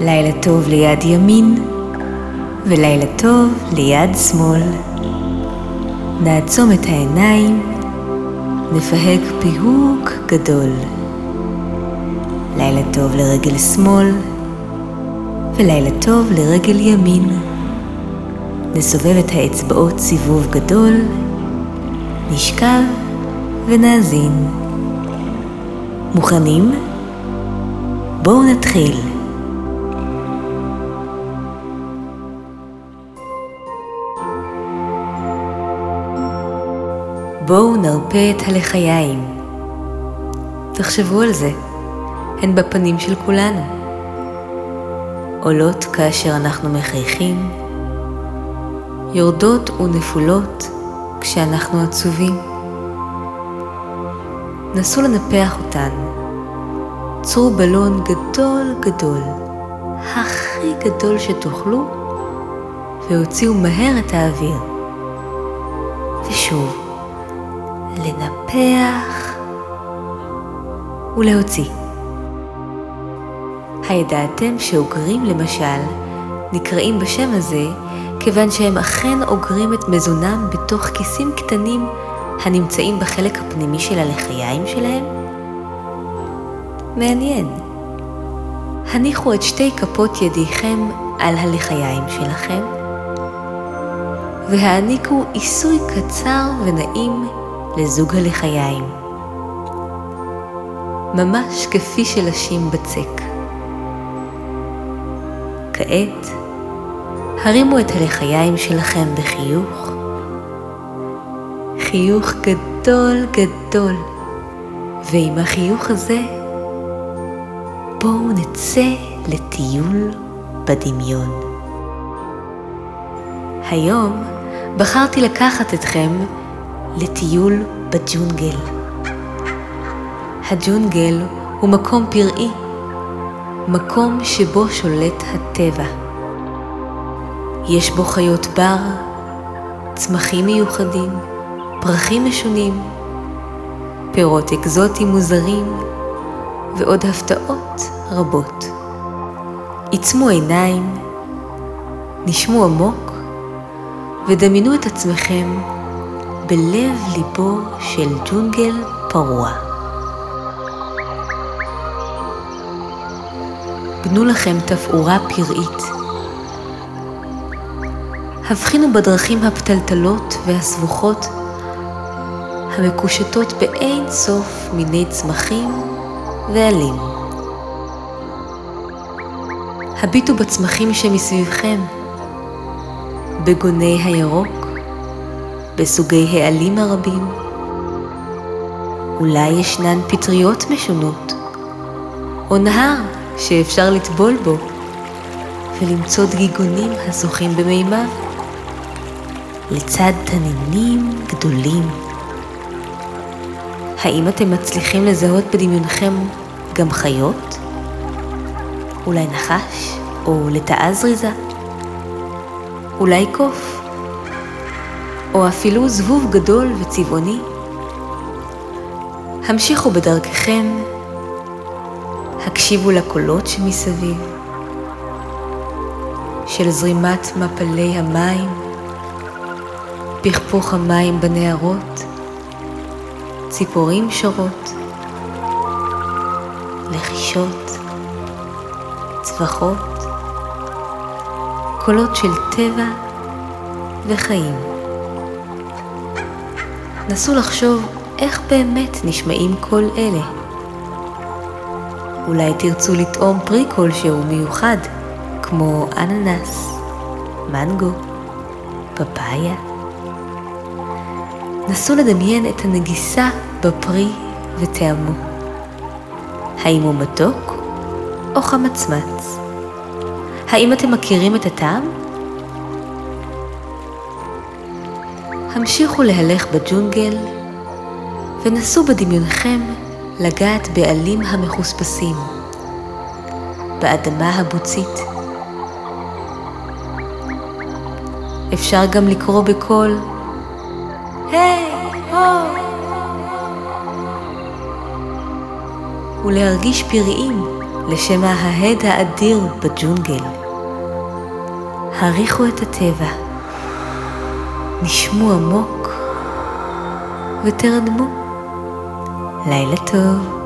לילה טוב ליד ימין ולילה טוב ליד שמאל. נעצום את העיניים, נפהק פיהוק גדול. לילה טוב לרגל שמאל ולילה טוב לרגל ימין. נסובב את האצבעות סיבוב גדול, נשכב ונאזין. מוכנים? בואו נתחיל. בואו נרפה את הלחיים. תחשבו על זה, הן בפנים של כולנו. עולות כאשר אנחנו מחייכים, יורדות ונפולות כשאנחנו עצובים. נסו לנפח אותן. צרו בלון גדול גדול, הכי גדול שתוכלו, והוציאו מהר את האוויר. ושוב, לנפח ולהוציא. הידעתם שאוגרים למשל נקראים בשם הזה כיוון שהם אכן אוגרים את מזונם בתוך כיסים קטנים הנמצאים בחלק הפנימי של הלחיים שלהם? מעניין. הניחו את שתי כפות ידיכם על הלחיים שלכם, והעניקו עיסוי קצר ונעים לזוג הלחיים. ממש כפי שלשים בצק. כעת, הרימו את הלחיים שלכם בחיוך, חיוך גדול גדול, ועם החיוך הזה בואו נצא לטיול בדמיון. היום בחרתי לקחת אתכם לטיול בג'ונגל. הג'ונגל הוא מקום פראי, מקום שבו שולט הטבע. יש בו חיות בר, צמחים מיוחדים, פרחים משונים, פירות אקזוטיים מוזרים ועוד הפתעות רבות. עיצמו עיניים, נשמו עמוק ודמיינו את עצמכם בלב ליבו של ג'ונגל פרוע. בנו לכם תפאורה פראית. הבחינו בדרכים הפתלתלות והסבוכות המקושטות באין סוף מיני צמחים ועלים. הביטו בצמחים שמסביבכם, בגוני הירוק, בסוגי העלים הרבים. אולי ישנן פטריות משונות, או נהר שאפשר לטבול בו, ולמצוא דגיגונים הזוכים במימיו, לצד תנינים גדולים. האם אתם מצליחים לזהות בדמיונכם גם חיות? אולי נחש או לטאה זריזה? אולי קוף? או אפילו זבוב גדול וצבעוני? המשיכו בדרככם, הקשיבו לקולות שמסביב, של זרימת מפלי המים, פכפוך המים בנהרות, ציפורים שורות, לחישות, צווחות, קולות של טבע וחיים. נסו לחשוב איך באמת נשמעים כל אלה. אולי תרצו לטעום פרי כלשהו מיוחד, כמו אננס, מנגו, פפאיה. נסו לדמיין את הנגיסה בפרי וטעמו. האם הוא מתוק או חמצמץ? האם אתם מכירים את הטעם? המשיכו להלך בג'ונגל ונסו בדמיונכם לגעת בעלים המחוספסים, באדמה הבוצית. אפשר גם לקרוא בקול, היי, הו! ולהרגיש פראיים לשם ההד האדיר בג'ונגל. העריכו את הטבע, נשמו עמוק ותרדמו. לילה טוב.